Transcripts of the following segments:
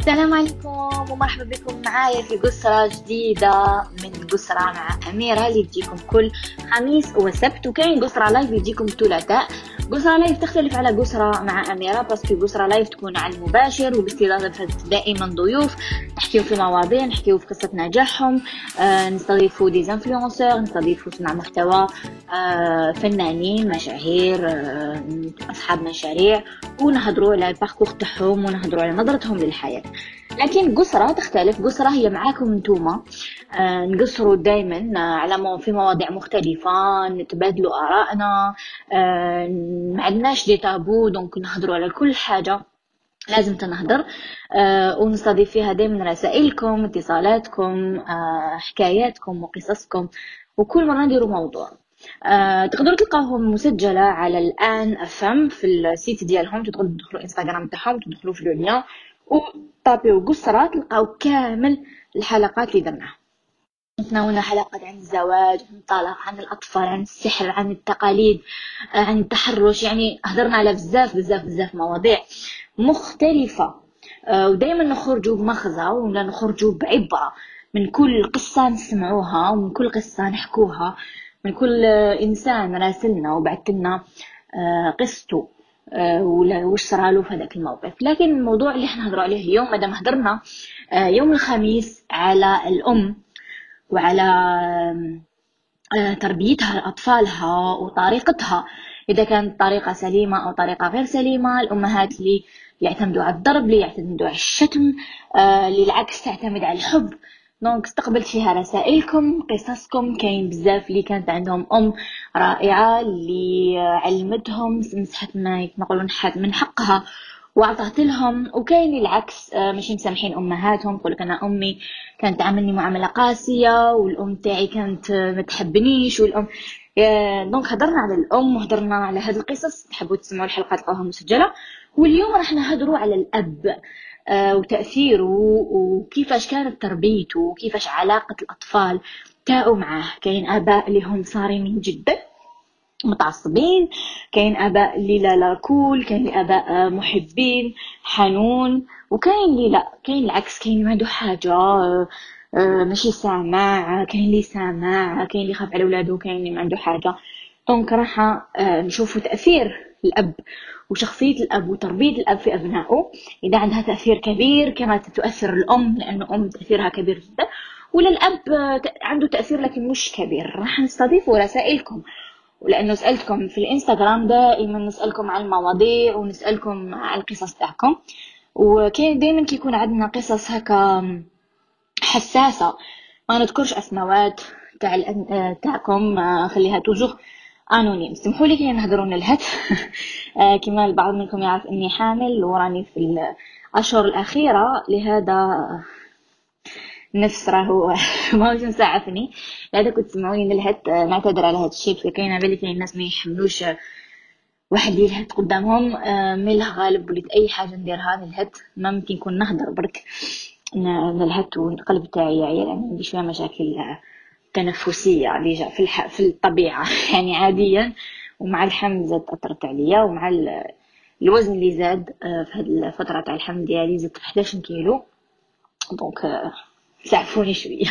السلام عليكم ومرحبا بكم معايا في قصرة جديدة من قصرة مع أميرة اللي تجيكم كل خميس وسبت وكاين قصرة live يجيكم ثلاثاء قصرة live تختلف على قصرة مع أميرة parce que قصرة live تكون على المباشر وباستضافة دائما ضيوف. نحكيو في مواضيع نحكيو في قصة نجاحهم آه نستضيفوا des influenceurs نستضيفوا صناع محتوى آه فنانين مشاهير آه أصحاب مشاريع ونهضروا على ال parcours تاعهم ونهضروا على نظرتهم للحياة. لكن قصرة تختلف. قصرة هي معاكم انتوما آه نقصروا دائما على في مواضيع مختلفة نتبادلوا آرائنا. آه ما عندناش des tabous donc نهضروا على كل حاجة. لازم تنهضر. آه ونستضيف فيها دائما رسائلكم اتصالاتكم آه حكاياتكم وقصصكم. وكل مرة نديروا موضوع. آه تقدروا تلقاوهم مسجلة على الآن أفهم في ال site ديالهم. تدخلوا انستغرام تاعهم تدخلوا في le وطابيو قصرة تلقاو كامل الحلقات اللي درناها. تناولنا حلقات عن الزواج عن الطلاق عن الأطفال عن السحر عن التقاليد عن التحرش. يعني هضرنا على بزاف بزاف بزاف مواضيع مختلفة. ودائما نخرجوا بمغزى ولا نخرجوا بعبرة من كل قصة نسمعوها ومن كل قصة نحكوها من كل إنسان راسلنا وبعث لنا قصته. ولا وش صرالو في هذاك الموقف. لكن الموضوع اللي حنهضروا عليه اليوم مادام هضرنا يوم الخميس على الأم وعلى تربيتها لأطفالها وطريقتها. إذا كانت طريقة سليمة أو طريقة غير سليمة الأمهات اللي يعتمدوا على الضرب اللي يعتمدوا على الشتم اللي العكس تعتمد على الحب. دونك استقبلت فيها رسائلكم قصصكم كاين بزاف اللي كانت عندهم أم رائعة اللي علمتهم مسحت ما نقولوا من حقها وعطت لهم وكاين العكس ماشي مسامحين أمهاتهم تقول لك أنا أمي كانت تعاملني معاملة قاسية والأم تاعي كانت ما تحبنيش والأم دونك هضرنا على الأم وهضرنا على هذه القصص تحبوا تسمعوا الحلقات تلقاوها مسجلة. واليوم راح نهضروا على الأب وتأثيره وكيفاش كانت تربيته وكيفاش علاقة الأطفال. تاعو معاه كاين آباء اللي هم صارمين جدا متعصبين كاين آباء اللي لا لا cool كاين آباء محبين حنون وكاين اللي لا كاين العكس كاين ما عنده حاجة ماشي سامع كاين اللي سامع كاين اللي يخاف على ولادو كاين اللي ما عنده حاجة. donc راح نشوفوا تأثير الأب وشخصية الأب وتربية الأب في أبنائه إذا عندها تأثير كبير كما تؤثر الأم لأن الأم تأثيرها كبير جدا. ولا الأب عنده تأثير لكن مش كبير. راح نستضيف رسائلكم. ولأنه سألتكم في الإنستغرام دائما نسألكم عن المواضيع ونسألكم عن القصص تاعكم وكاين دائما كيكون عندنا قصص هكا حساسة ما نذكرش أسماوات تاع تاعكم خليها توجوه انونيم سمحوا لي كي نهضرون الهاتف كما البعض منكم يعرف إني حامل وراني في الأشهر الأخيرة لهذا نفس راهو ماهوش مساعفني لهذا كنت تسمعوني نلهت نعتذر على هذا الشيء كاين بالي كاين الناس ما يحملوش واحد اللي يلهت قدامهم من غالب وليت أي حاجة نديرها نلهت ما ممكن نكون نهضر برك. نلهت والقلب تاعي يعيا يعني عندي شوية مشاكل تنفسية اللي جا في, الح... في الطبيعة. يعني عاديا ومع الحمل زاد أثرت عليا ومع ال... الوزن اللي زاد في هذه الفترة تاع الحمل ديالي زدت 11 كيلو دونك سعفوني شوية.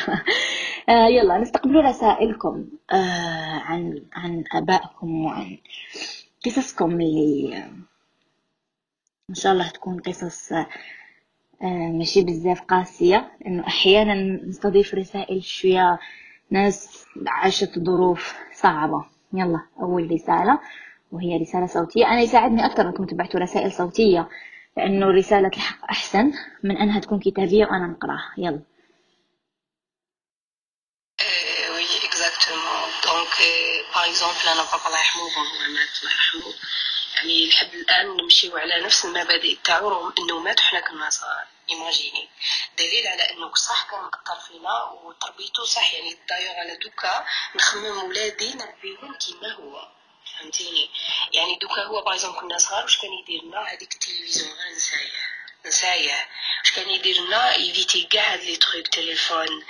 يلا نستقبلوا رسائلكم عن عن آبائكم وعن قصصكم اللي إن شاء الله تكون قصص ماشي بزاف قاسية لأنه أحيانا نستضيف رسائل شوية ناس عاشت ظروف صعبة. يلا أول رسالة وهي رسالة صوتية. أنا يساعدني أكثر أنكم تبعتوا رسائل صوتية لأنه رسالة الحق أحسن من أنها تكون كتابية وأنا نقراها. يلا. أنا بابا الله يرحمه هو مات الله يرحمه. يعني لحد الآن نمشيو على نفس المبادئ تاعو رغم إنه مات وحنا كنا صغار. ايماجيني دليل على انه صح كان مأثر فينا وتربيته صح. يعني دايوغ على دوكا نخمم ولادي نربيهم كيما هو. فهمتيني؟ يعني دوكا هو باغ كنا صغار واش كان يدير لنا هذيك التلفزيون غير نساية؟ نسايه واش كان يدير لنا évitait كاع هاد les trucs تليفون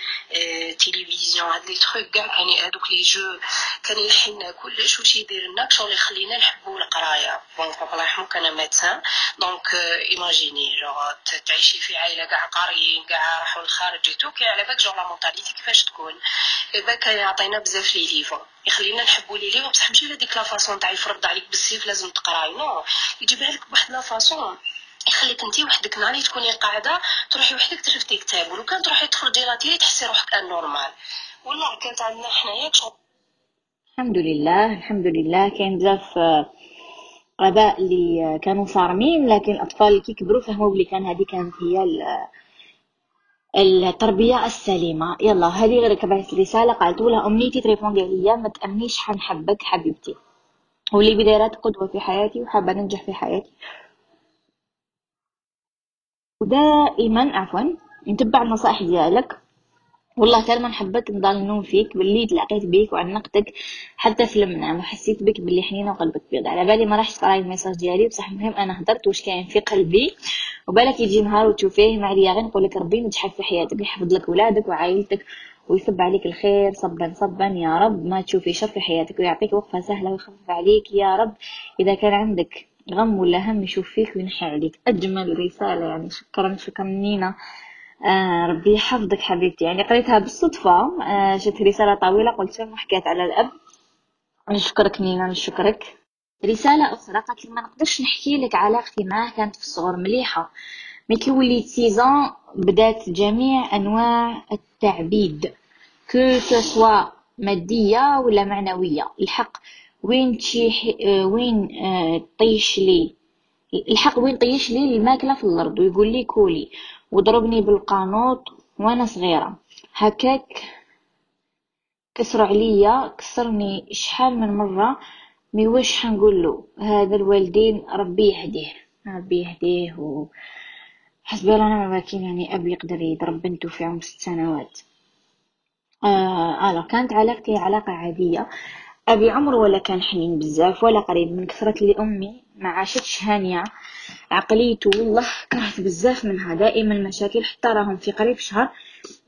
تيليفزيون هاد les trucs كاع كان هادوك les jeux كان يحلنا كلش واش يدير لنا شغل يخلينا نحبو القرايه donc الله يرحمو كان médecin donc imagine genre تعيشي في عائله كاع قاريين كاع راحوا للخارج تو كي على بالك genre la mentalité كيفاش تكون ايبا كان يعطينا بزاف لي ليفون يخلينا نحبو لي ليفون بصح ماشي هذيك la façon تاع يفرض عليك بالسيف لازم تقراي non يجيبها لك بواحد la façon يخليك انت وحدك نهار تكوني قاعدة تروحي وحدك تشوفي كتاب ولو كان تروحي تخرجي la télé تحسي روحك anormale والله كانت عندنا حنايا الحمد لله الحمد لله. كاين بزاف آباء اللي كانوا صارمين لكن الأطفال اللي كيكبروا فهموا بلي كان هذه كانت هي التربية السليمة. يلا هذه غير كبعت رساله قالت لها أمنيتي تريبوندي عليا ما تأمنيش حنحبك حبيبتي. واللي دايراتك قدوة في حياتي وحابة ننجح في حياتي. ودائما عفوا. نتبع النصائح ديالك والله حتى ما نحبك نضل نوم فيك باللي تلاقيت بيك وعنقتك حتى في المنام وحسيت بك باللي حنينه وقلبك بيض. على بالي ما راحش تقراي ال message ديالي بصح المهم أنا هدرت واش كاين في قلبي. وبالك يجي نهار وتشوفيه ما عليا غير نقول لك ربي ينجحك في حياتك يحفظ لك ولادك وعائلتك ويصب عليك الخير صبا صبا. يا رب ما تشوفي شر في حياتك ويعطيك وقفة سهلة ويخفف عليك. يا رب إذا كان عندك غم ولا هم يشوف فيك وينحي عليك. أجمل رسالة يعني شكرا شكرا نينا. آه ربي يحفظك حبيبتي. يعني قريتها بالصدفة. آه جت رسالة طويلة قلت شنو حكيت على الأب. نشكرك نينا نشكرك. رسالة أخرى قالت لي ما نقدرش نحكي لك علاقتي معاه كانت في الصغر مليحة. mais كي وليت seize ans بدات جميع أنواع التعذيب. que ce soit مادية ولا معنوية. الحق وين تشي آه، وين آه، طيش لي. الحق وين طيش لي الماكلة في الأرض ويقول لي كولي وضربني بالقانوط وأنا صغيرة. هكاك كسر عليا كسرني شحال من مرة مي واش حنقول له هذا الوالدين ربي يهديه ربي يهديه و حسبي الله ونعم الوكيل يعني اب يقدر يضرب بنته في عمر ست سنوات. آه كانت علاقتي علاقة عادية. أبي عمره ولا كان حنين بزاف ولا قريب من كثرة اللي أمي ما عاشتش هانية. عقليته والله كرهت بزاف منها دائما مشاكل حتى راهم في قريب شهر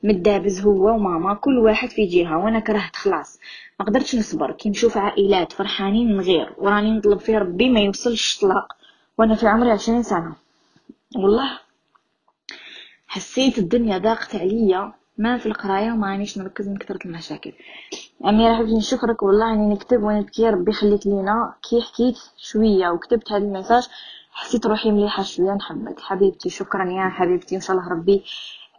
متدابز هو وماما كل واحد في جهة وأنا كرهت خلاص. ما قدرتش نصبر كي نشوف عائلات فرحانين من غير وراني نطلب في ربي ما يوصلش طلاق وأنا في عمري عشرين سنة. والله حسيت الدنيا ضاقت عليا. ما في القراية وما رانيش نركز من كثرة المشاكل. أميرة حبيبتي نشكرك والله إني نكتب ونبكي ربي يخليك لينا. كي حكيت شوية وكتبت هذا الميساج حسيت روحي مليحة شوية نحبك حبيبتي شكرا يا حبيبتي. إن شاء الله ربي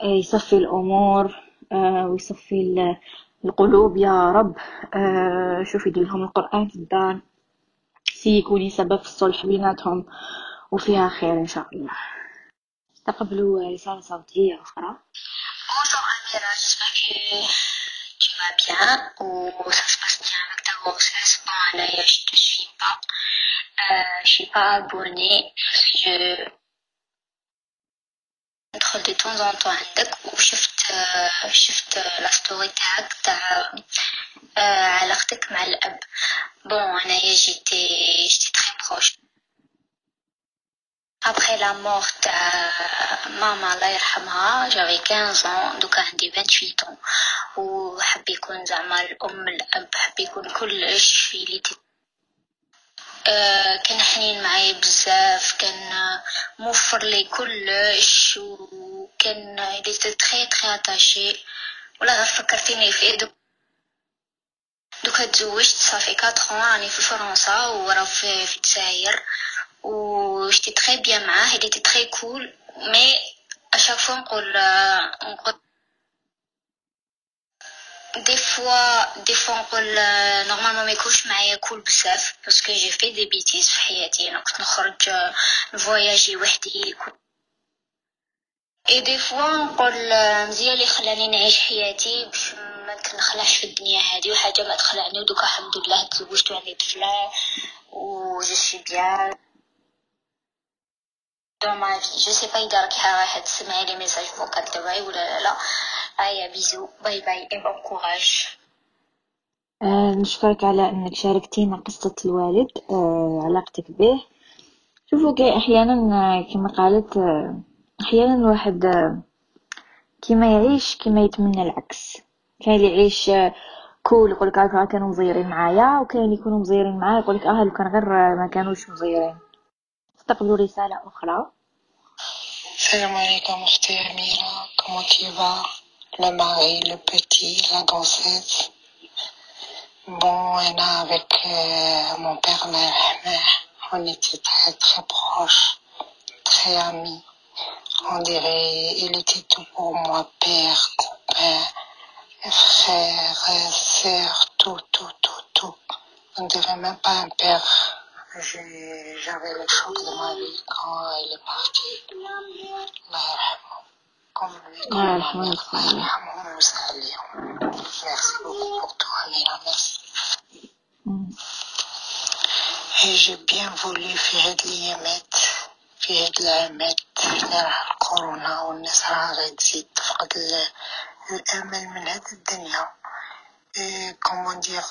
آه، يصفي الأمور آه، ويصفي القلوب. يا رب آه، شوفي يدير لهم القرآن في الدار. سيكوني سبب في الصلح بيناتهم وفيها خير إن شاء الله. استقبلوا رسالة صوتية أخرى؟ Amira, j'espère que tu vas bien ou ça se passe bien avec ta grossesse. Bon, là, je te suis pas. Euh, je suis pas abonnée je ندخل de temps en temps عندك وشفت شفت لا ستوري تاعك تاع علاقتك مع الاب بون انايا جيتي جيتي تري بروش Après la mort de maman الله يرحمها j'avais 15 ans دوكا عندي 28 ans. وحب يكون زعما الأم الأب حب يكون كلش في لي آه كان حنين معايا بزاف كان موفر لي كلش وكان était très très attaché. ولا غير فكرتيني فيه دوك دوكا تزوجت صافي 4 راني في فرنسا وراه في, في الجزائر و j'étais très bien معاه il était très cool mais à chaque fois نقول نقول des fois des fois نقول normalement ما يكونش معايا cool بزاف parce que j'ai fait des bêtises في حياتي أنا كنت نخرج نفواياجي وحدي et des fois نقول مزيان اللي خلاني نعيش حياتي باش ما نخلعش في الدنيا هذه وحاجه ما تخلعني ودوكا الحمد لله تزوجت وعندي طفله و je suis bien ma vie. Je sais pas إذا راكي رايحة تسمعي les messages vocal تبعي ولا لا لا هيا bisous bye bye bon courage. آه، نشكرك على إنك شاركتينا قصة الوالد. آه، علاقتك به. شوفوا كي أحيانا آه، كما قالت آه، أحيانا الواحد كيما يعيش كيما يتمنى العكس. كاين اللي يعيش cool يقولك هاكا كانوا مزيرين معايا. وكاين يكونوا مزيرين معايا يقولك آه لو كان غير ما كانوش مزيرين. استقبلوا رسالة أخرى Salam alaikum, اختي Amira. Comment tu vas? Le mari, le petit, la grossesse. Bon, on a avec euh, mon père, Allah yarhamah, on était très très proches, très amis. On dirait, il était tout pour moi, père, copain, frère, sœur, tout, tout, tout, tout. On dirait même pas un père. J'ai- J'avais le choc de ma vie quand il est parti. Allah yarhamah. Comme lui, comme Allah ma yarhamah, mère. Allah Allah yarhamah, nous saluons. Merci beaucoup pour toi, Amira. Merci. مم. Et j'ai bien voulu في هاد الأيامات في هاد العامات اللي راه الكورونا والناس راه غير تزيد تفقد ال- الأمل من هاد الدنيا كومون دير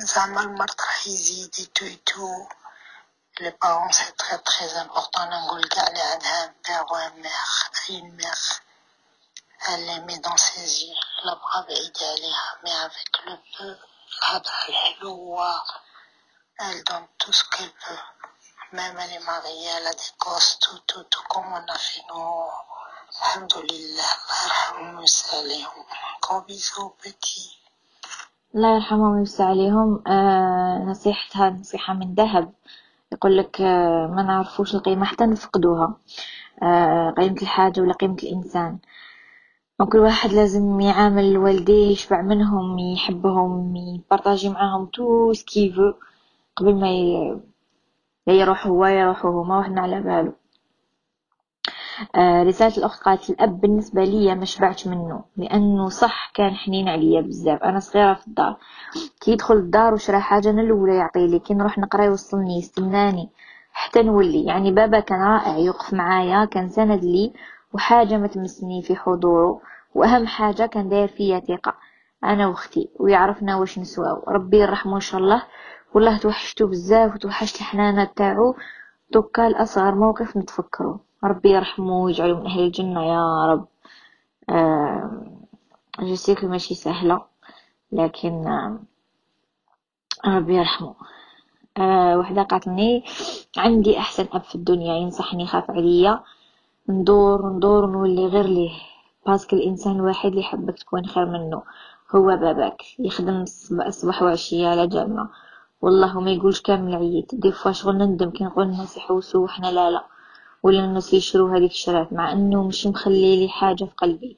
زعما المرض راه يزيد ايتو ايتو لي بارون سي تري تري امبورطون نقول كاع اللي عندها ان ميغ اي ميغ elle met dans ses yeux. الأبغى بعيدة عليها mais avec le peu الهضرة الحلوة elle donne tout ce qu'elle peut. Même elle est mariée elle a des gosses tout tout الحمد لله الله يرحمهم ويسع عليهم gros bisous petit. الله يرحمهم ويوسع عليهم. آه نصيحتها نصيحة من ذهب. يقول لك آه ما نعرفوش القيمة حتى نفقدوها. آه قيمة الحاجة ولا قيمة الإنسان. وكل واحد لازم يعامل والديه يشبع منهم يحبهم يبارطاجي معاهم tout ce qu'il faut قبل ما ي... يروح هو يا يروحوا هما وحنا على باله رسالة الأخت قالت الأب بالنسبة لي ما شبعت منه لأنه صح كان حنين عليا بزاف. أنا صغيرة في الدار كي يدخل الدار وشرا حاجة أنا الأولى يعطيلي كي نروح نقرا يوصلني يستناني حتى نولي. يعني بابا كان رائع يوقف معايا كان سند لي وحاجة ما تمسني في حضوره وأهم حاجة كان داير فيا ثقة أنا وأختي ويعرفنا واش نسواو. ربي يرحمه إن شاء الله. والله توحشتو بزاف وتوحشت الحنانة تاعو. دوكا لأصغر موقف نتفكرو. ربي يرحمه ويجعله من أهل الجنة يا رب. je sais que ماشي سهلة لكن آه ربي يرحمه. آه وحدة قالت لي عندي أحسن أب في الدنيا ينصحني يخاف عليا. ندور ندور ونولي غير ليه parce que الإنسان الوحيد اللي يحبك تكون خير منه هو باباك. يخدم الصب- صباح وعشية على جالنا والله ما يقولش كامل عييت des fois شغل نندم كي نقول الناس يحوسوا وحنا لا لا. ولا الناس يشروا هذيك الشرات مع إنه مش مخلي لي حاجة في قلبي.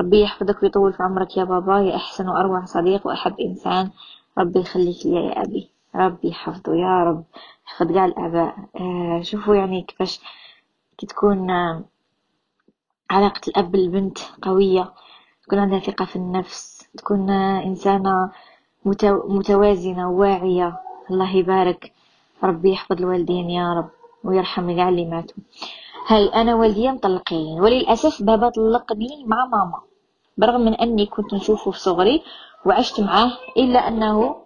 ربي يحفظك ويطول في عمرك يا بابا يا أحسن وأروع صديق وأحب إنسان. ربي يخليك لي يا أبي. ربي يحفظه يا رب. يحفظ كاع الآباء. آه شوفوا يعني كيفاش كي تكون آه علاقة الأب بالبنت قوية تكون عندها ثقة في النفس تكون آه، إنسانة متو- متوازنة واعية الله يبارك. ربي يحفظ الوالدين يا رب. ويرحم كاع اللي ماتوا هاي أنا والديا مطلقين وللأسف بابا طلقني مع ماما برغم من أني كنت نشوفه في صغري وعشت معاه إلا أنه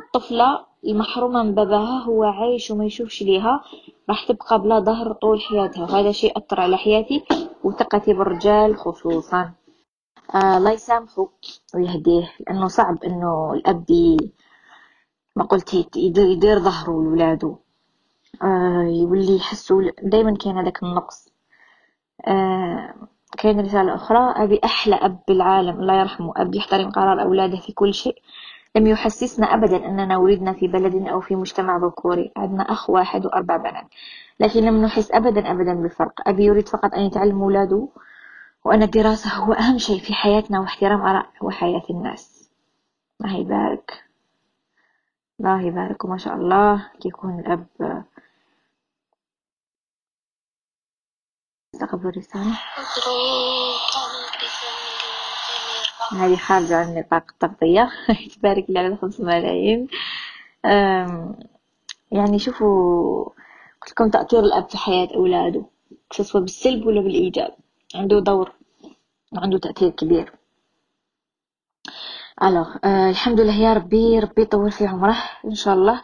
الطفلة المحرومة من باباها هو عايش وما يشوفش ليها راح تبقى بلا ظهر طول حياتها وهذا شيء أثر على حياتي وثقتي بالرجال خصوصا. آه الله يسامحه ويهديه لأنه صعب إنه الأب ي- ما قلت يدير, ظهره لولاده. آه يولي يحسوا دايما كان هذاك النقص. آه كاين رسالة أخرى أبي أحلى أب بالعالم الله يرحمه أب يحترم قرار أولاده في كل شيء. لم يحسسنا أبدا أننا ولدنا في بلد أو في مجتمع ذكوري عندنا أخ واحد وأربع بنات. لكن لم نحس أبدا أبدا بالفرق. أبي يريد فقط أن يتعلم ولاده وأن الدراسة هو أهم شيء في حياتنا واحترام آراء وحياة الناس. الله يبارك. الله يبارك وما شاء الله يكون الأب؟ استقبل رسالة هذه خارجة عن نطاق التغطية. تبارك الله على خمس ملايين. يعني شوفوا قلت لكم تأثير الأب في حياة أولاده سواء بالسلب ولا بالإيجاب. عنده دور وعنده تأثير كبير. الوغ آه الحمد لله يا ربي ربي يطول في عمره إن شاء الله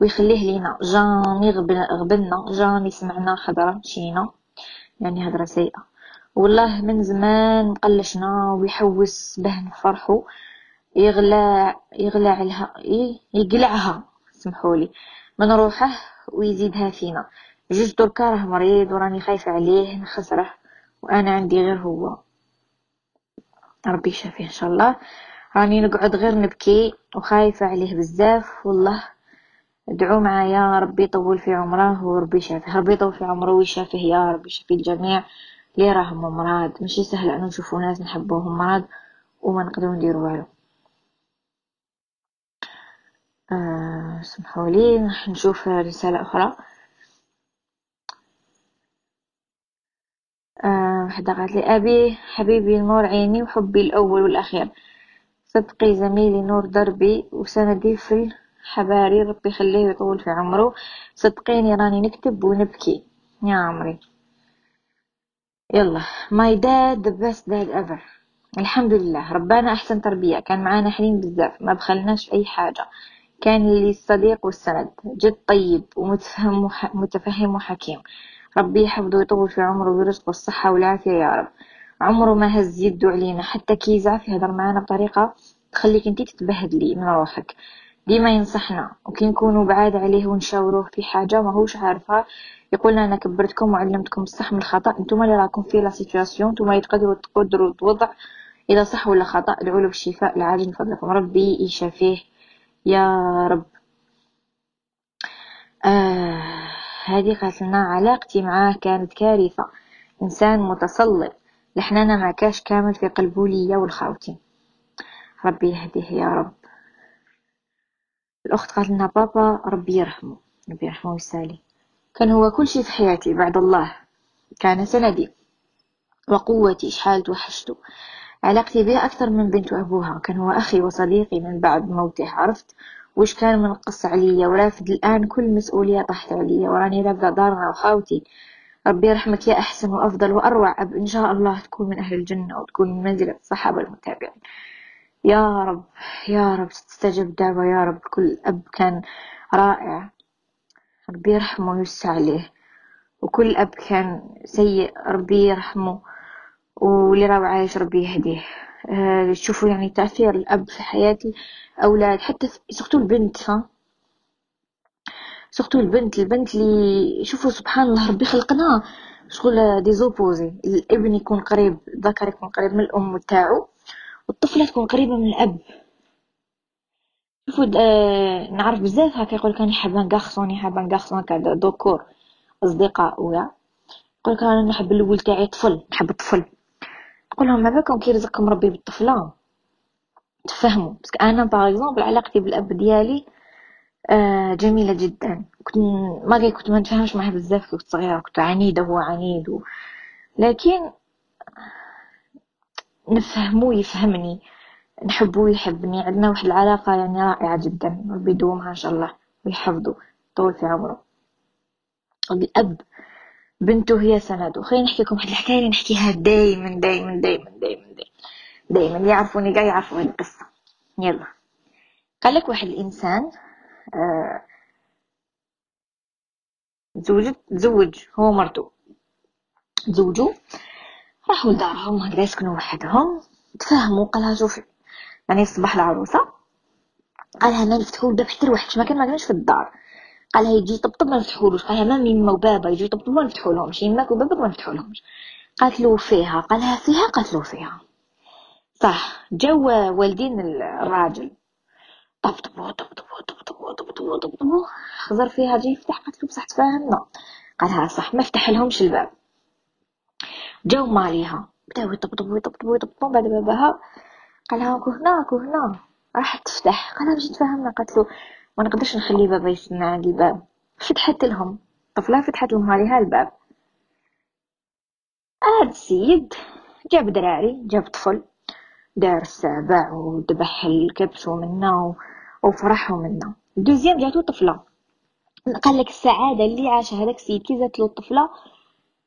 ويخليه لينا. جامي غبنا جامي سمعنا خبرة مشينا يعني هضرة سيئة. والله من زمان قلشنا ويحوس به نفرحو يغلى يغلى لها يقلعها سمحولي. من روحه ويزيدها فينا. جوج دركا راه مريض وراني خايفة عليه نخسره وأنا عندي غير هو. ربي يشافيه إن شاء الله. راني نقعد غير نبكي وخايفة عليه بزاف والله ادعوا معايا ربي يطول في عمره وربي يشافيه ربي يطول في عمره ويشافيه يا ربي يشافي الجميع لي راهم مرض ماشي سهل ان نشوفو ناس نحبوهم مرض وما نقدروا نديروا والو. آه سمحولي نشوف رسالة أخرى. آه وحدة قالت لي أبي حبيبي نور عيني وحبي الأول والأخير. صدقي زميلي نور دربي وسندي في الحباري ربي يخليه ويطول في عمره. صدقيني راني نكتب ونبكي. يا عمري. يلا. My dad the best dad ever. الحمد لله. ربنا أحسن تربية. كان معانا حليم بزاف ما بخلناش في أي حاجة. كان لي الصديق والسند. جد طيب ومتفهم وح... متفهم وحكيم. ربي يحفظه ويطول في عمره ويرزقه الصحة والعافية يا رب. عمره ما هز يده علينا. حتى كي يزعف يهضر معانا بطريقة تخليك انتي تتبهدلي من روحك. ديما ينصحنا. وكي نكونوا بعاد عليه ونشاوروه في حاجة ما هوش عارفها يقول أنا كبرتكم وعلمتكم الصح من الخطأ. نتوما اللي راكم في la situation نتوما اللي تقدروا تقدروا توضع إذا صح ولا خطأ. ادعوا له بالشفاء العاجل من فضلكم. ربي يشافيه. يا رب. آه هذه قالت لنا علاقتي معاه كانت كارثة. إنسان متسلط لحنانا ما كاش كامل في قلبه ليا والخاوتي ربي يهديه يا رب. الأخت قالت لنا بابا ربي يرحمه ربي يرحمه ويسالي. كان هو كل شيء في حياتي بعد الله كان سندي وقوتي شحال توحشته علاقتي به أكثر من بنت وأبوها كان هو أخي وصديقي من بعد موته عرفت؟ وش كان منقص عليا؟ ورافد الآن كل مسؤولية طاحت عليا وراني رافدة دارنا وخاوتي ربي يرحمك يا أحسن وأفضل وأروع أب إن شاء الله تكون من أهل الجنة وتكون من منزلة الصحابة المتابعين. يا رب يا رب تستجب دعوة يا رب كل أب كان رائع. ربي يرحمه ويوسع عليه. وكل أب كان سيء ربي يرحمه. واللي راهو عايش ربي يهديه. آه شوفوا يعني تأثير الأب في حياة الأولاد. حتى surtout البنت ها surtout البنت البنت اللي شوفوا سبحان الله ربي خلقنا. شغل des opposés. الابن يكون قريب الذكر يكون قريب من الأم تاعو والطفلة تكون قريبة من الأب. شوفوا آه نعرف بزاف هكا يقول un garçon يحب un garçon هكا d'accord أصدقاء ويا يقول أنا نحب الأول تاعي طفل نحب الطفل. نقول لهم ما بالكم كي رزقكم ربي بالطفلة؟ تفهموا. بس أنا باغ اكزومبل علاقتي بالأب ديالي آه جميلة جدا. كنت ما كنت ما نتفاهمش معاه بزاف كنت صغيرة كنت عنيدة هو عنيد. لكن نفهمو يفهمني. نحبو يحبني. عندنا واحد العلاقة يعني رائعة جدا ربي يدومها إن شاء الله ويحفظه طول في عمره الأب بنته هي سنده. خليني نحكي لكم واحد الحكاية اللي نحكيها دايما دايما دايما دايما دايما. اللي يعرفوني قاع يعرفوا القصة. يلا. قال لك واحد الإنسان آه تزوج هو مرتو تزوجوا راحوا لدارهم هكذا يسكنوا وحدهم تفاهموا قالها شوفي يعني صباح العروسة قالها ما نفتحوا الباب حتى لواحد ما كان ما كانش في الدار. قالها يجي يطبطب ما نفتحولوش قالها ما يما وبابا يجي يطبطبوا ما نفتحولهمش يماك وباباك ما نفتحولهمش قالت له فيها قالها فيها قالت له فيها. صح جو والدين الراجل. طبطبوا طبطبوا طبطبوا طبطبوا طبطبوا خزر فيها جاي يفتح قالت له بصح تفاهمنا. قالها صح ما فتح لهمش الباب. جو ماليها بداو يطبطبوا يطبطبوا يطبطبوا بعد باباها قالها كو هنا كو هنا راحت تفتح قالها باش تفهمنا قالت ما نقدرش نخلي بابا يسمع عند الباب فتحت لهم طفلة فتحت لهم هاليها الباب هاد السيد جاب دراري جاب طفل دار السابع وذبح الكبش منا وفرحوا منا دوزيام جاتو طفلة قال لك السعادة اللي عاشها هذاك السيد كي جات له الطفلة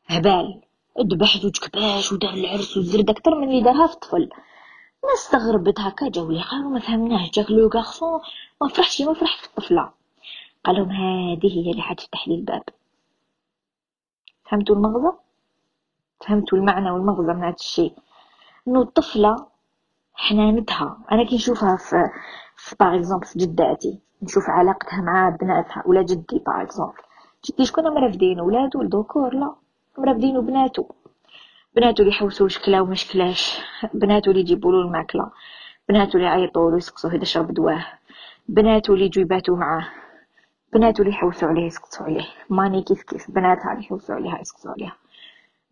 هبال ذبح زوج كباش ودار العرس والزرد أكثر من اللي دارها في الطفل. الناس استغربت هكا جاو لي قالوا ما فهمناش جاك le garçon ما فرحتش ما فرحت في الطفلة. قالهم هذه هي اللي حتفتح لي الباب. فهمتوا المغزى؟ فهمتوا المعنى والمغزى من هذا الشيء. إنه الطفلة حنانتها. أنا كي نشوفها في في par exemple في جداتي. نشوف علاقتها مع بناتها. ولا جدي par exemple جدي شكون؟ مرافدين ولادو الذكور لا. مرافدين بناتو بناتو اللي يحوسوا شكلا وما شكلاش بناتو اللي يجيبوا له الماكلة. بناتو اللي يعيطوا له يسقسوا اذا شرب دواه بناتو اللي يجوا يباتوا معاه. بناتو اللي يحوسوا عليه يسقسوا عليه. ماني كيف كيف. بناتها اللي يحوسوا عليها يسقسوا عليها.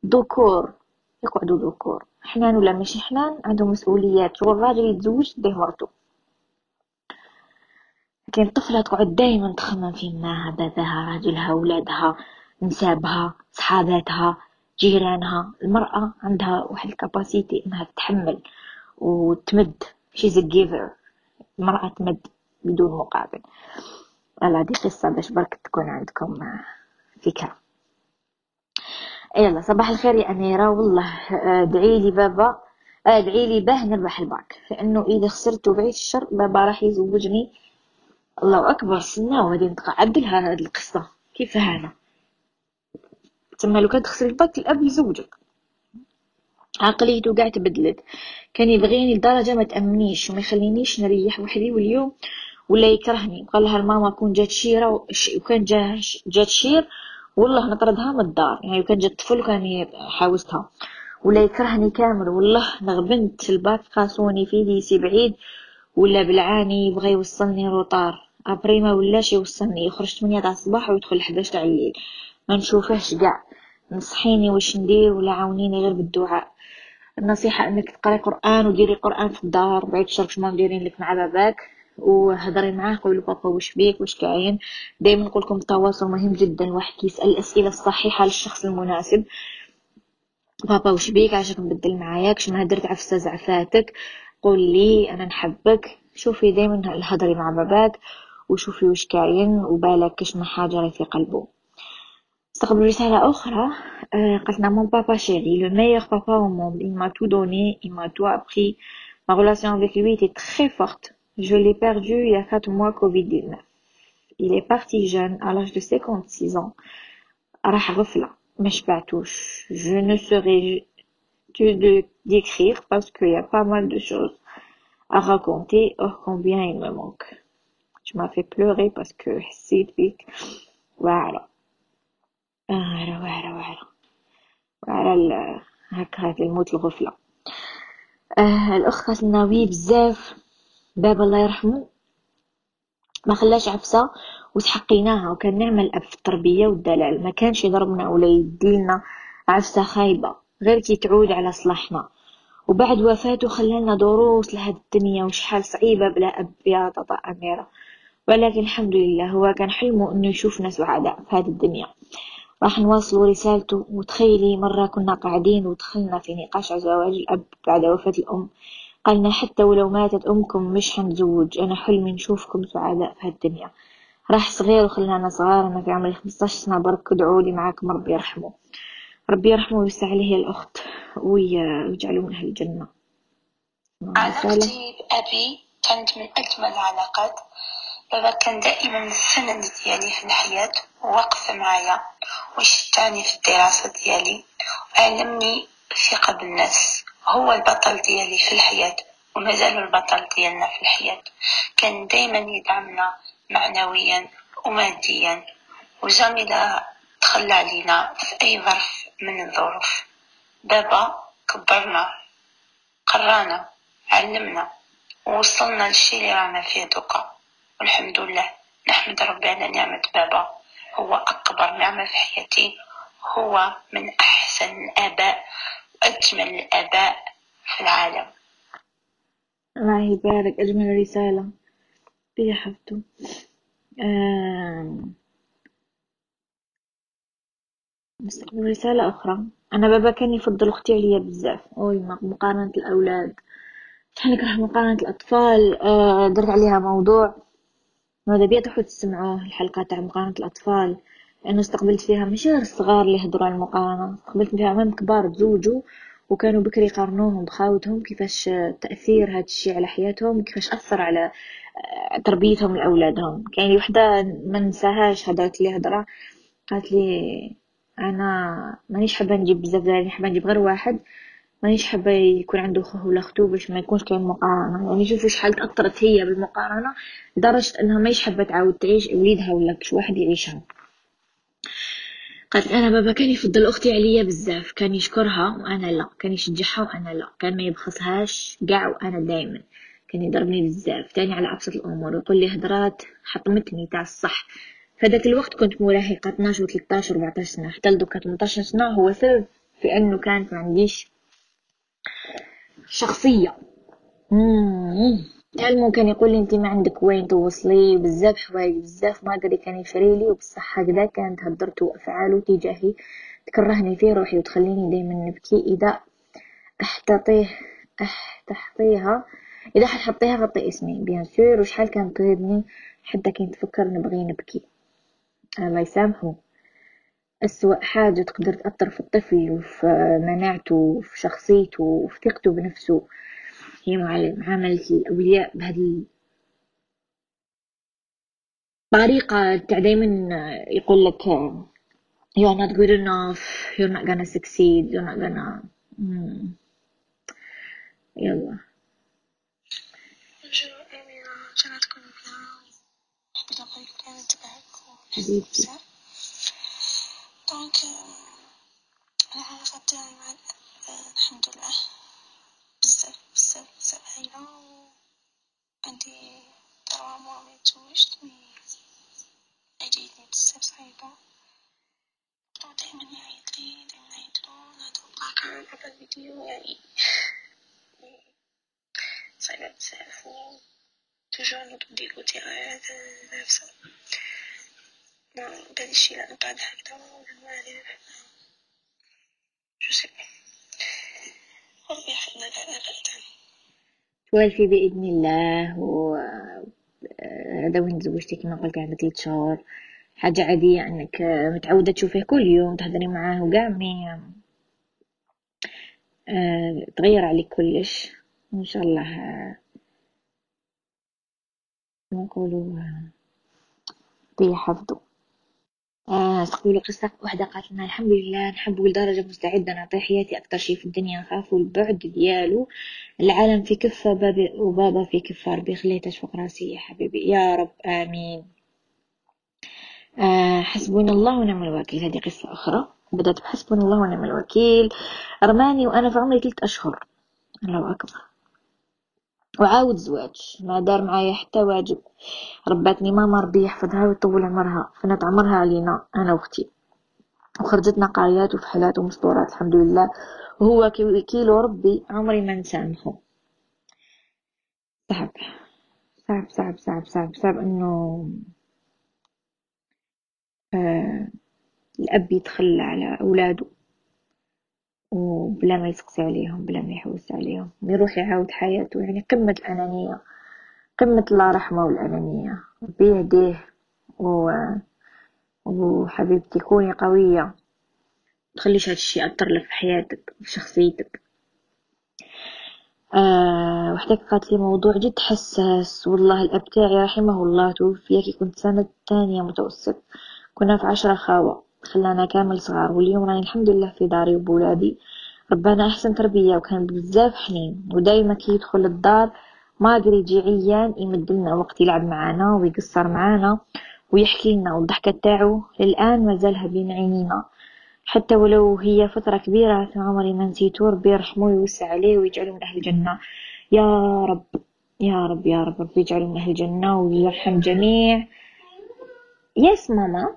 ذكور يقعدوا ذكور حنان ولا ماشي حنان؟ عندهم مسؤوليات. شغل يتزوج به مرتو لكن الطفلة تقعد دايما تخمم في ماها باباها راجلها ولادها. نسابها صحاباتها جيرانها المرأة عندها واحد الكاباسيتي إنها تتحمل وتمد she's a giver. المرأة تمد بدون مقابل. هلا دي قصة باش برك تكون عندكم فكرة. يلا صباح الخير يا أميرة. والله ادعي لي بابا ادعي لي باه نربح الباك لأنه إذا خسرت وبعيد الشر بابا راح يزوجني. الله أكبر سنة وهذه نتقعد لها هذه القصة. كيف هذا؟ تما لو كان تخسر الباك الأب يزوجك. عقليته قاع تبدلت. كان يبغيني لدرجة ما تأمنيش وما يخلينيش نريح وحدي واليوم ولا يكرهني. قال لها الماما كون جات شيرة وكان جات شير والله نطردها من الدار. يعني وكان جات طفل كان حاوزتها. ولا يكرهني كامل والله نغبنت الباك قاسوني في ليسي بعيد ولا بالعاني يبغى يوصلني روطار. ابري ما ولاش يوصلني. خرجت 8 تاع الصباح ويدخل 11 تاع الليل. ما نشوفهش كاع نصحيني واش ندير ولا عاونيني غير بالدعاء. النصيحة إنك تقري قرآن وديري قرآن في الدار بعيد الشر ما مديرين لك مع باباك وهضري معاه قولي بابا واش بيك واش كاين. دائما نقول لكم التواصل مهم جدا الواحد كيسأل الأسئلة الصحيحة للشخص المناسب. بابا واش بيك؟ عشان نبدل معايا؟ كش ما درت عفسه زعفاتك قول لي أنا نحبك. شوفي دائما الهضري مع باباك وشوفي واش كاين وبالك ما حاجة في قلبه. استقبل رسالة أخرى قالت لنا mon papa chéri le meilleur papa au monde il m'a tout donné il m'a tout appris ma relation avec lui était très forte je l'ai perdu il y a quatre mois Covid-19 il est parti jeune à l'âge de 56 ans راح غفلة ما شبعتوش je ne saurais que de décrire parce qu'il y a pas mal de choses à raconter oh combien il me manque tu m'as fait pleurer parce que حسيت بيك واعرة واعرة واعرة واعرة هكا الموت الغفلة. آه الأخ قالت لنا وي بزاف بابا الله يرحمه ما خلاش عفسة وتحقيناها وكان نعمل الأب في التربية والدلال. ما كانش يضربنا ولا يديلنا عفسة خايبة غير كي تعود على صلاحنا. وبعد وفاته خلانا دروس لهاد الدنيا وشحال صعيبة بلا أب يا طاطا أميرة. ولكن الحمد لله هو كان حلمه إنه يشوفنا سعداء في هذه الدنيا. راح نواصل رسالته. وتخيلي مرة كنا قاعدين ودخلنا في نقاش على زواج الأب بعد وفاة الأم. قالنا حتى ولو ماتت أمكم مش حنتزوج. أنا حلمي نشوفكم سعداء في هالدنيا. راح صغير وخلانا صغار أنا في عمري 15 سنة. برك ادعولي معاكم ربي يرحمه. ربي يرحمه ويوسع عليه الأخت ويجعله من أهل الجنة. علاقتي بأبي كانت من أجمل العلاقات. بابا كان دائما السند ديالي في الحياة ووقف معايا وشجعني في الدراسة ديالي وعلمني الثقة بالناس هو البطل ديالي في الحياة ومازال البطل ديالنا في الحياة. كان دايما يدعمنا معنويا وماديا وجامي تخلى علينا في أي ظرف من الظروف. بابا كبرنا قرانا علمنا ووصلنا للشي اللي رانا فيه دوكا. والحمد لله. نحمد ربي على نعمة بابا. هو أكبر نعمة في حياتي. هو من أحسن الآباء وأجمل الآباء في العالم. الله يبارك. أجمل رسالة. يا حبتو نستقبل رسالة أخرى. أنا بابا كان يفضل أختي عليا بزاف. أوي مقارنة الأولاد. شحال نكره مقارنة الأطفال. آه درت عليها موضوع. ماذا بيا تروحوا تسمعوه الحلقة تاع مقارنة الأطفال؟ لأنه استقبلت فيها ماشي غير الصغار اللي يهضروا على المقارنة. استقبلت فيها عمام كبار تزوجوا وكانوا بكري يقارنوهم بخاوتهم كيفاش تأثير هذا الشيء على حياتهم وكيفاش أثر على تربيتهم لأولادهم. كان وحدة ما ننساهاش هدرت لي هضرة. قالت لي أنا مانيش حابة نجيب بزاف دراري حابة نجيب غير واحد. مانيش حابة يكون عنده خوه ولا ختو باش ما يكونش كاين مقارنة. يعني شوفوا شحال تأثرت هي بالمقارنة لدرجة أنها ماهيش حابة تعاود تعيش وليدها ولا كش واحد يعيشها. قالت أنا بابا كان يفضل أختي عليا بزاف كان يشكرها وأنا لا كان يشجعها وأنا لا كان ما يبخسهاش قاع وأنا دائما كان يضربني بزاف تاني على أبسط الأمور ويقول لي هضرات حطمتني تاع الصح. فذاك الوقت كنت مراهقة 12 و 13 و 14 سنة حتى لدوكا 18 سنة هو سبب في أنه كانت ما عنديش شخصية. كان يقول لي انت ما عندك وين توصلي بزاف حوايج بزاف ما قدر كان يشري لي وبصح هكذا كانت هدرته افعاله تجاهي. تكرهني في روحي وتخليني دايما نبكي. إذا أحتطيه أحتحطيها إذا حتحطيها غطي اسمي. بيان سور وشحال كانت تغيبني حتى كنت تفكر نبغي نبكي. الله يسامحه. أسوأ حاجة تقدر تأثر في الطفل وفي مناعته وفي شخصيته وفي ثقته بنفسه. هي معاملة الأولياء بهذه الطريقة. تاع دايما يقول لك you're not good enough. You're not gonna succeed. You're not gonna. يلا. حبيبتي. دونك العلاقة تاعي مع الحمد لله. بزاف بزاف بزاف هايلة عندي ترى مامي تزوجت مي عجيتني بزاف صعيبة. دايما يعيطلي دايما يعيطلو نهضرو معاك عبر الفيديو يعني صعيبة بزاف و توجور نوض ديكوتي نفسها ما لا هكذا ما جو سي ربي يحفظنا توالفي بإذن الله و هذا وين تزوجتي كما قلت عندك ثلاث شهور حاجة عادية أنك متعودة تشوفيه كل يوم تهدري معاه وقاع مي آه، تغير عليك كلش. وإن شاء الله نقولوا ربي يحفظه آه تقول قصة وحدة قالت لنا الحمد لله نحب لدرجة مستعدة نعطي حياتي أكتر شي في الدنيا نخاف البعد ديالو. العالم في كفة بابي وبابا في كفة ربي يخليه تشفق راسي يا حبيبي. يا رب آمين. آه حسبنا الله ونعم الوكيل. هذه قصة أخرى. بدأت بحسبنا الله ونعم الوكيل. رماني وأنا في عمري ثلاث أشهر. الله أكبر. وعاود زواج ما دار معايا حتى واجب. رباتني ماما ربي يحفظها ويطول عمرها. فنت عمرها علينا أنا وأختي. وخرجتنا قاريات وفحلات ومسطورات الحمد لله. وهو كيلو ربي عمري ما نسامحه. صعب. صعب صعب صعب صعب صعب إنه آه الأب يتخلى على أولاده. وبلا ما يسقسي عليهم بلا ما يحوس عليهم. يروح يعاود حياته. يعني قمة الأنانية قمة الله رحمة والأنانية. ربي يهديه و... وحبيبتي كوني قوية. تخليش هاد الشي يأثر لك في حياتك في شخصيتك. آه وحدك قالت لي موضوع جد حساس. والله الأب تاعي رحمه الله توفي كي كنت سنة تانية متوسط. كنا في عشرة خاوة. خلانا كامل صغار واليوم راني الحمد لله في داري وبولادي. ربنا أحسن تربية وكان بزاف حنين. ودايما كي يدخل الدار ما قدر يجي عيان يمد لنا وقت يلعب معانا ويقصر معانا ويحكي لنا والضحكة تاعو للآن مازالها بين عينينا. حتى ولو هي فترة كبيرة عمري ما نسيتو ربي يرحمه ويوسع عليه ويجعله من أهل الجنة. يا رب يا رب يا رب ربي يجعله من أهل الجنة ويرحم جميع. يس ماما.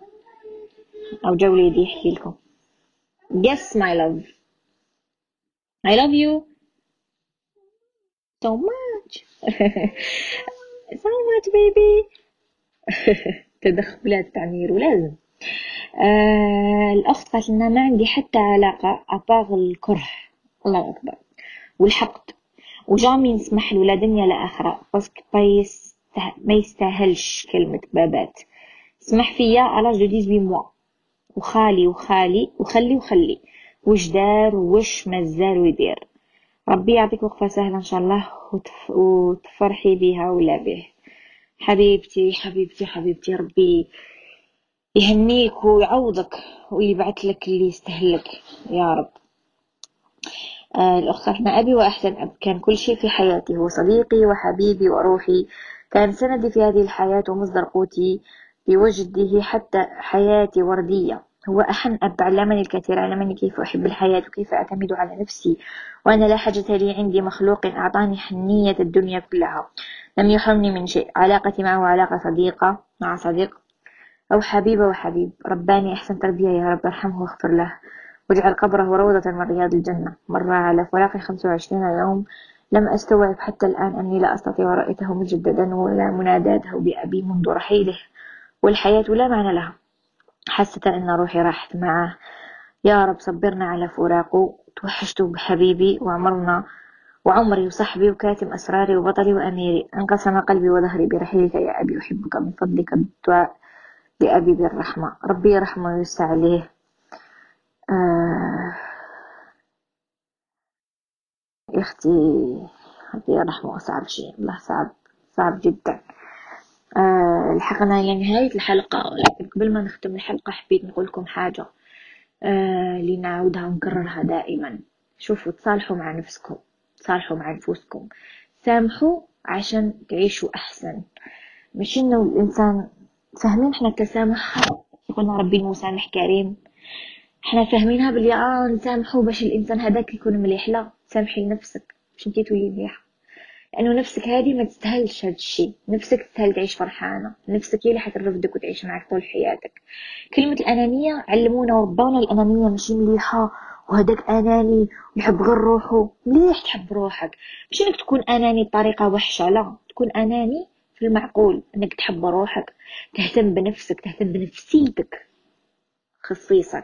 أو جولي يحكي لكم. Yes my love. I love you so much. So much baby. تدخلات تعمير ولازم. آه الأخت قالت لنا ما عندي حتى علاقة أباغ الكره الله أكبر. والحقد. وجامي نسمح له لا دنيا لا آخرة باسكو ما يستاهلش كلمة بابات. سمح فيا على جو 18 موا. وخالي وخالي وخلي وخلي. وش دار وش مازال يدير. ربي يعطيك وقفة سهلة إن شاء الله وتف... وتفرحي بها ولا به. حبيبتي حبيبتي حبيبتي ربي يهنيك ويعوضك ويبعث لك اللي يستهلك. يا رب. آه الأخت رحمة أبي وأحسن أب. كان كل شيء في حياتي هو صديقي وحبيبي وروحي. كان سندي في هذه الحياة ومصدر قوتي. بوجده حتى حياتي وردية. هو أحن أب علمني الكثير علمني كيف أحب الحياة وكيف أعتمد على نفسي. وأنا لا حاجة لي عندي مخلوق أعطاني حنية الدنيا كلها. لم يحرمني من شيء. علاقتي معه علاقة صديقة مع صديق. أو حبيبة وحبيب رباني أحسن تربية يا رب ارحمه واغفر له. واجعل قبره روضة من رياض الجنة. مر على فراقي خمسة وعشرين يوم. لم أستوعب حتى الآن أني لا أستطيع رؤيته مجددا ولا مناداته بأبي منذ رحيله. والحياة لا معنى لها. حسيت أن روحي راحت معه يا رب صبرنا على فراقه. توحشت بحبيبي وعمرنا وعمري وصحبي وكاتم أسراري وبطلي وأميري. أنقسم قلبي وظهري برحيلك يا أبي. أحبك من فضلك بالدعاء لأبي بالرحمة ربي يرحمه ويوسع عليه. آه. يا أختي ربي يرحمه. صعب شيء. الله صعب. صعب جدا. آه لحقنا لنهاية الحلقة. لكن قبل ما نختم الحلقة حبيت نقول لكم حاجة آه لنعودها ونكررها دائما. شوفوا تصالحوا مع نفسكم تصالحوا مع نفوسكم سامحوا عشان تعيشوا أحسن. مش إنه الإنسان فاهمين إحنا التسامح يقولنا ربي المسامح كريم. إحنا فاهمينها باللي آه نسامحوا باش الإنسان هذاك يكون مليح. لا سامحي لنفسك. باش أنتي تولي مليحة. لأنه نفسك هذه ما تستاهلش هذا الشيء. نفسك تستاهل تعيش فرحانة. نفسك هي اللي حترفدك وتعيش معك طول حياتك. كلمة الأنانية علمونا وربانا الأنانية ماشي مليحة. وهداك أناني ويحب غير روحه. مليح تحب روحك. مش إنك تكون أناني بطريقة وحشة لا. تكون أناني في المعقول. إنك تحب روحك. تهتم بنفسك. تهتم بنفسيتك. خصيصا.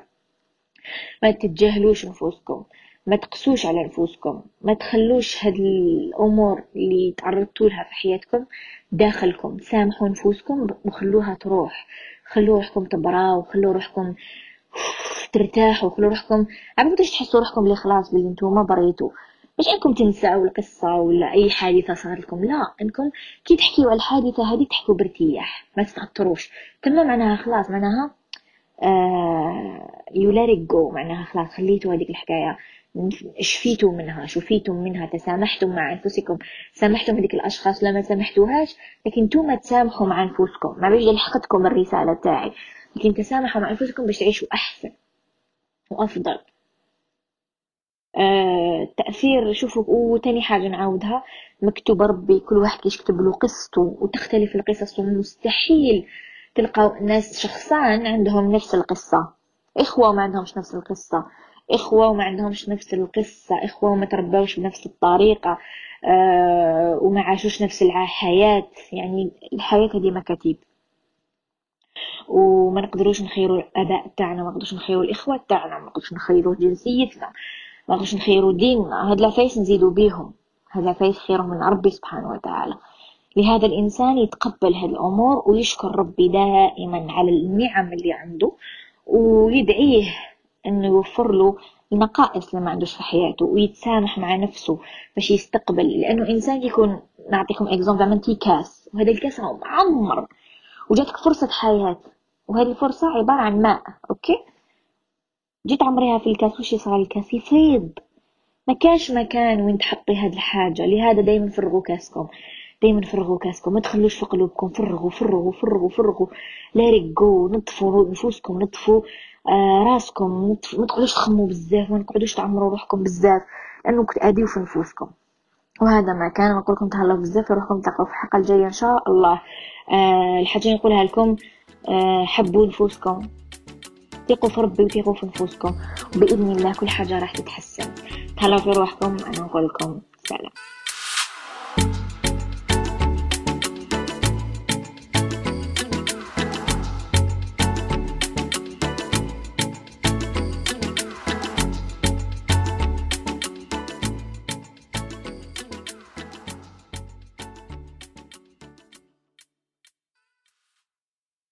ما تتجاهلوش نفوسكم. ما تقسوش على نفوسكم ما تخلوش هاد الأمور اللي تعرضتوا لها في حياتكم داخلكم سامحوا نفوسكم وخلوها تروح. خلوا روحكم تبراو خلوا روحكم ترتاحوا خلوا روحكم عم تحسوا روحكم اللي خلاص باللي نتوما بريتوا مش انكم تنساوا القصة ولا أي حادثة صارت لكم لا انكم كي تحكيوا على الحادثة هذه تحكوا بارتياح ما تتأثروش تما معناها خلاص معناها يو ليت جو معناها خلاص خليتوا هذيك الحكاية. شفيتوا منها شفيتم منها تسامحتم مع أنفسكم سامحتم هذيك الأشخاص لما سامحتوهاش لكن أنتم تسامحوا مع أنفسكم. ما بيجي لحقتكم الرسالة تاعي لكن تسامحوا مع أنفسكم باش تعيشوا أحسن وأفضل. آه تأثير شوفوا وتاني حاجة نعاودها مكتوب ربي كل واحد يكتب له قصته وتختلف القصص ومستحيل تلقاو ناس شخصان عندهم نفس القصة. إخوة وما عندهمش نفس القصة. إخوة وما عندهمش نفس القصة. إخوة وما تربوش بنفس الطريقة أه وما عاشوش نفس الحياة. يعني الحياة هذه مكاتيب وما نقدروش نخيروا الآباء تاعنا ما نقدروش نخيروا الإخوة تاعنا ما نقدروش نخيروا جنسيتنا ما نقدروش نخيروا ديننا. هاد العفايس نزيدوا بيهم. هاد العفايس خير من ربي سبحانه وتعالى. لهذا الإنسان يتقبل هذه الأمور ويشكر ربي دائما على النعم اللي عنده ويدعيه إنه يوفر له النقائص اللي ما عندوش في حياته ويتسامح مع نفسه باش يستقبل. لأنه إنسان يكون نعطيكم exemple عملتي كاس وهذا الكاس معمر وجاتك فرصة حياة وهذه الفرصة عبارة عن ماء OK؟ جيت عمريها في الكاس وش يصير الكاس؟ يفيض. ما كانش مكان وين تحطي هاد الحاجة لهذا دايما فرغوا كاسكم. دايما فرغوا كاسكم ما تخلوش في قلوبكم فرغوا فرغوا فرغوا فرغوا. لا ريقوا نطفوا نفوسكم نطفوا. آه راسكم ما تقعدوش تخموا بزاف ما تقعدوش تعمروا روحكم بزاف لأنه تأذيو في نفوسكم. وهذا ما كان نقول لكم تهلاو بزاف روحكم تلقاو في الحلقة الجاية إن شاء الله. آه الحاجة نقولها لكم آه حبوا نفوسكم. ثقوا في ربي وثقوا في نفوسكم. وبإذن الله كل حاجة راح تتحسن. تهلاو في روحكم أنا نقول لكم سلام.